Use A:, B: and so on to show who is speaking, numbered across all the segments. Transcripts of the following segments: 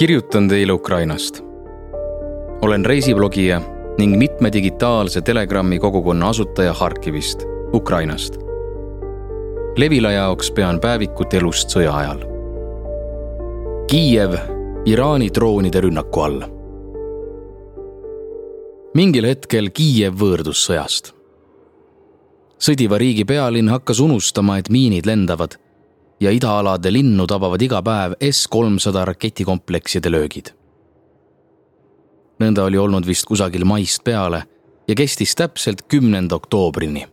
A: kirjutan teile Ukrainast. olen reisiblogija ning mitme digitaalse Telegrami kogukonna asutaja Harkivist, Ukrainast. Levila jaoks pean päevikut elust sõja ajal. Kiiev Iraani droonide rünnaku all. mingil hetkel Kiiev võõrdus sõjast. sõdiva riigi pealinn hakkas unustama, et miinid lendavad ja idaalade linnu tabavad iga päev S-300 raketikomplekside löögid. nõnda oli olnud vist kusagil maist peale ja kestis täpselt kümnenda oktoobrini,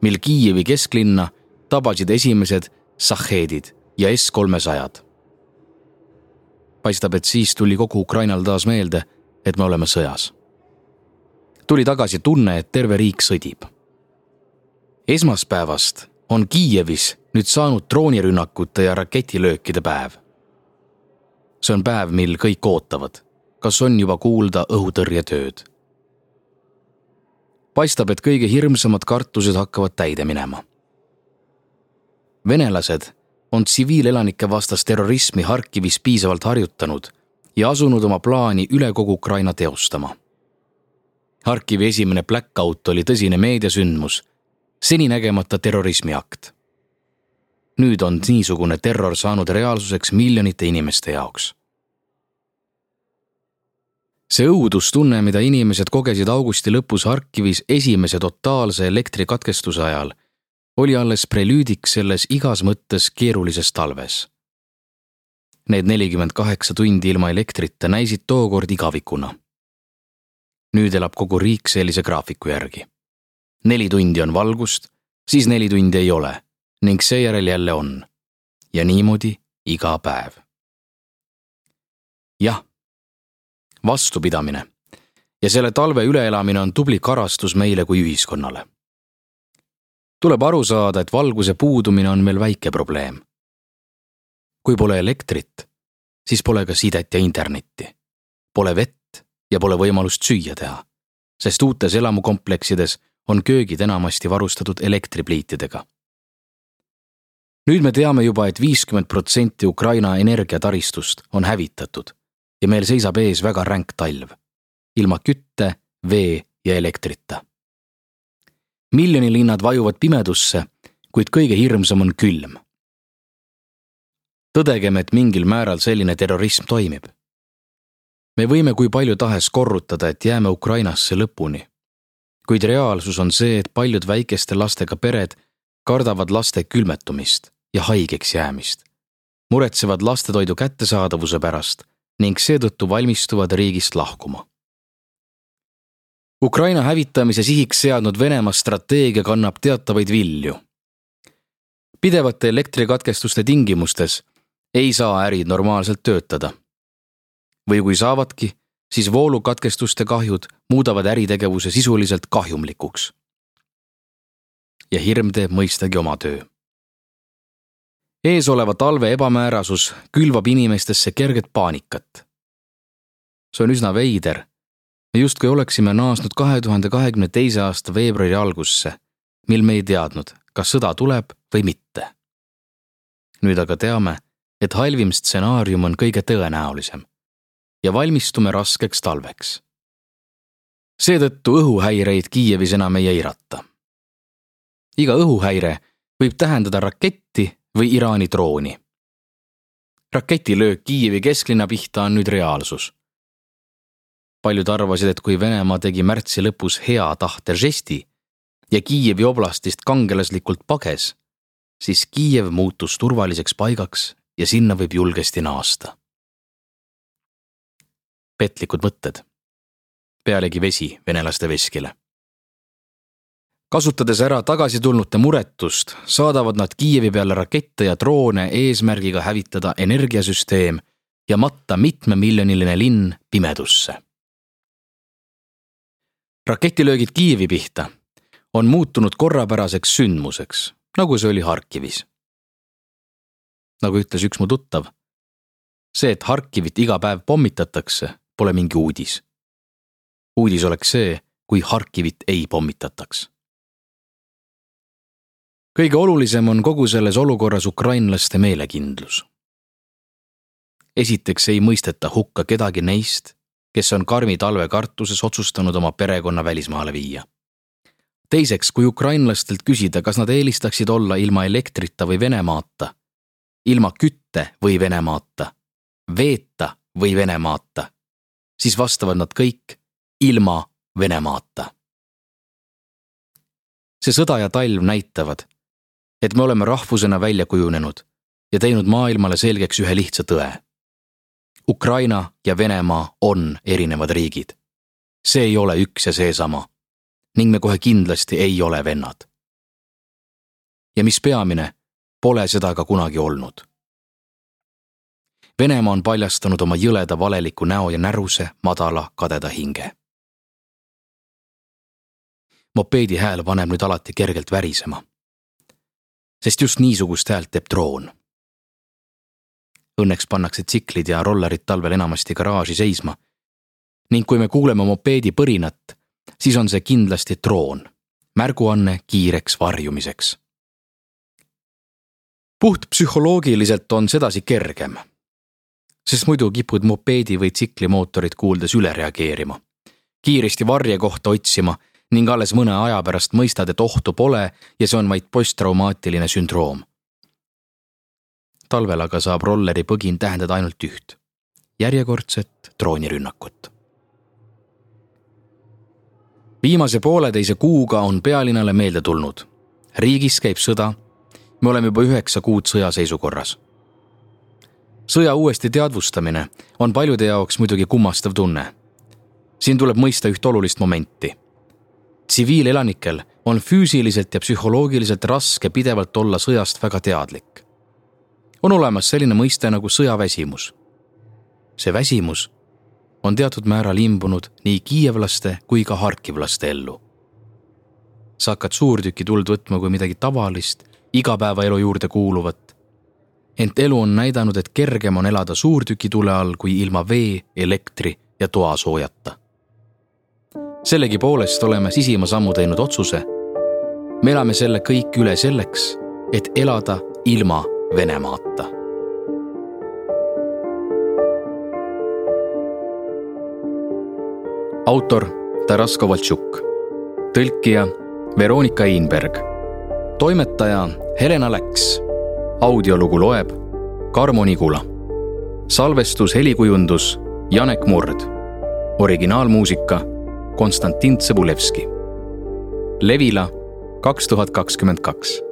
A: mil Kiievi kesklinna tabasid esimesed Sahheedid ja S-300-d. paistab, et siis tuli kogu Ukrainal taas meelde, et me oleme sõjas. tuli tagasi tunne, et terve riik sõdib. esmaspäevast on Kiievis nüüd saanud droonirünnakute ja raketilöökide päev. see on päev, mil kõik ootavad, kas on juba kuulda õhutõrjetööd. paistab, et kõige hirmsamad kartused hakkavad täide minema. venelased on tsiviilelanike vastast terrorismi Harkivis piisavalt harjutanud ja asunud oma plaani üle kogu Ukraina teostama. Harkivi esimene blackout oli tõsine meediasündmus, seninägemata terrorismiakt nüüd on niisugune terror saanud reaalsuseks miljonite inimeste jaoks. see õudustunne, mida inimesed kogesid augusti lõpus Harkivis esimese totaalse elektrikatkestuse ajal, oli alles prelüüdiks selles igas mõttes keerulises talves. Need nelikümmend kaheksa tundi ilma elektrita näisid tookord igavikuna. nüüd elab kogu riik sellise graafiku järgi. Neli tundi on valgust, siis neli tundi ei ole ning seejärel jälle on. ja niimoodi iga päev. jah, vastupidamine ja selle talve üleelamine on tubli karastus meile kui ühiskonnale. tuleb aru saada, et valguse puudumine on meil väike probleem. kui pole elektrit, siis pole ka sidet ja internetti. Pole vett ja pole võimalust süüa teha, sest uutes elamukompleksides on köögid enamasti varustatud elektripliitidega nüüd me teame juba et, et viiskümmend protsenti Ukraina energiataristust on hävitatud ja meil seisab ees väga ränk talv, ilma kütte, vee ja elektrita. miljonilinnad vajuvad pimedusse, kuid kõige hirmsam on külm. tõdegem, et mingil määral selline terrorism toimib. me võime kui palju tahes korrutada, et jääme Ukrainasse lõpuni. Kuid reaalsus on see, et paljud väikeste lastega pered kardavad laste külmetumist ja haigeks jäämist, muretsevad lastetoidu kättesaadavuse pärast ning seetõttu valmistuvad riigist lahkuma. Ukraina hävitamise sihiks seadnud Venemaa strateegia kannab teatavaid vilju. pidevate elektrikatkestuste tingimustes ei saa ärid normaalselt töötada. või kui saavadki, siis voolukatkestuste kahjud muudavad äritegevuse sisuliselt kahjumlikuks. ja hirm teeb mõistagi oma töö eesoleva talve ebamäärasus külvab inimestesse kerget paanikat. see on üsna veider. me justkui oleksime naasnud kahe tuhande kahekümne teise aasta veebruari algusse, mil me ei teadnud, kas sõda tuleb või mitte. nüüd aga teame, et halvim stsenaarium on kõige tõenäolisem ja valmistume raskeks talveks. seetõttu õhuhäireid Kiievis enam ei eirata. iga õhuhäire võib tähendada raketti või Iraani drooni. raketilöök Kiievi kesklinna pihta on nüüd reaalsus. paljud arvasid, et kui Venemaa tegi märtsi lõpus hea tahte žesti ja Kiievi oblastist kangelaslikult pages, siis Kiiev muutus turvaliseks paigaks ja sinna võib julgesti naasta. Petlikud mõtted. pealegi vesi venelaste veskile kasutades ära tagasitulnute muretust, saadavad nad Kiievi peale rakette ja droone eesmärgiga hävitada energiasüsteem ja matta mitmemiljoniline linn pimedusse. raketilöögid Kiievi pihta on muutunud korrapäraseks sündmuseks, nagu see oli Harkivis. nagu ütles üks mu tuttav, see, et Harkivit iga päev pommitatakse, pole mingi uudis. uudis oleks see, kui Harkivit ei pommitataks kõige olulisem on kogu selles olukorras ukrainlaste meelekindlus. esiteks ei mõisteta hukka kedagi neist, kes on karmi talve kartuses otsustanud oma perekonna välismaale viia. teiseks, kui ukrainlastelt küsida, kas nad eelistaksid olla ilma elektrita või Venemaata, ilma kütte või Venemaata, veeta või Venemaata, siis vastavad nad kõik ilma Venemaata. see sõda ja talv näitavad, et me oleme rahvusena välja kujunenud ja teinud maailmale selgeks ühe lihtsa tõe. Ukraina ja Venemaa on erinevad riigid. see ei ole üks ja seesama ning me kohe kindlasti ei ole vennad. ja mis peamine, pole seda ka kunagi olnud. Venemaa on paljastanud oma jõleda valeliku näo ja näruse madala kadeda hinge. mopeedi hääl paneb nüüd alati kergelt värisema. sest just niisugust häält teeb droon Õnneks pannakse tsiklid ja rollerid talvel enamasti garaaži seisma. ning kui me kuuleme mopeedi põrinat, siis on see kindlasti droon, märguanne kiireks varjumiseks. puht psühholoogiliselt on sedasi kergem, sest muidu kipud mopeedi või tsikli mootorit kuuldes üle reageerima, kiiresti varje kohta otsima ning alles mõne aja pärast mõistad, et ohtu pole ja see on vaid posttraumaatiline sündroom talvel aga saab rolleri põgin tähendada ainult üht, järjekordset droonirünnakut. viimase pooleteise kuuga on pealinnale meelde tulnud, riigis käib sõda, me oleme juba üheksa kuud sõjaseisukorras. Sõja uuesti teadvustamine on paljude jaoks muidugi kummastav tunne. siin tuleb mõista üht olulist momenti. tsiviilelanikel on füüsiliselt ja psühholoogiliselt raske pidevalt olla sõjast väga teadlik on olemas selline mõiste nagu sõjaväsimus. see väsimus on teatud määral imbunud nii kiievlaste kui ka harkivlaste ellu. sa hakkad suurtükituld võtma kui midagi tavalist, igapäevaelu juurde kuuluvat. Ent elu on näidanud, et kergem on elada suurtükitule all kui ilma vee, elektri ja toasoojata. sellegipoolest oleme sisima sammu teinud otsuse. me elame selle kõik üle selleks, et elada ilma Venemaata. autor Taras Kovaltšuk, tõlkija Veronika Einberg, toimetaja Helena Läks, audiolugu loeb Karmo Nigula, salvestus, helikujundus Janek Murd, originaalmuusika Konstantin Tsõbulevski. Levila kaks tuhat kakskümmend kaks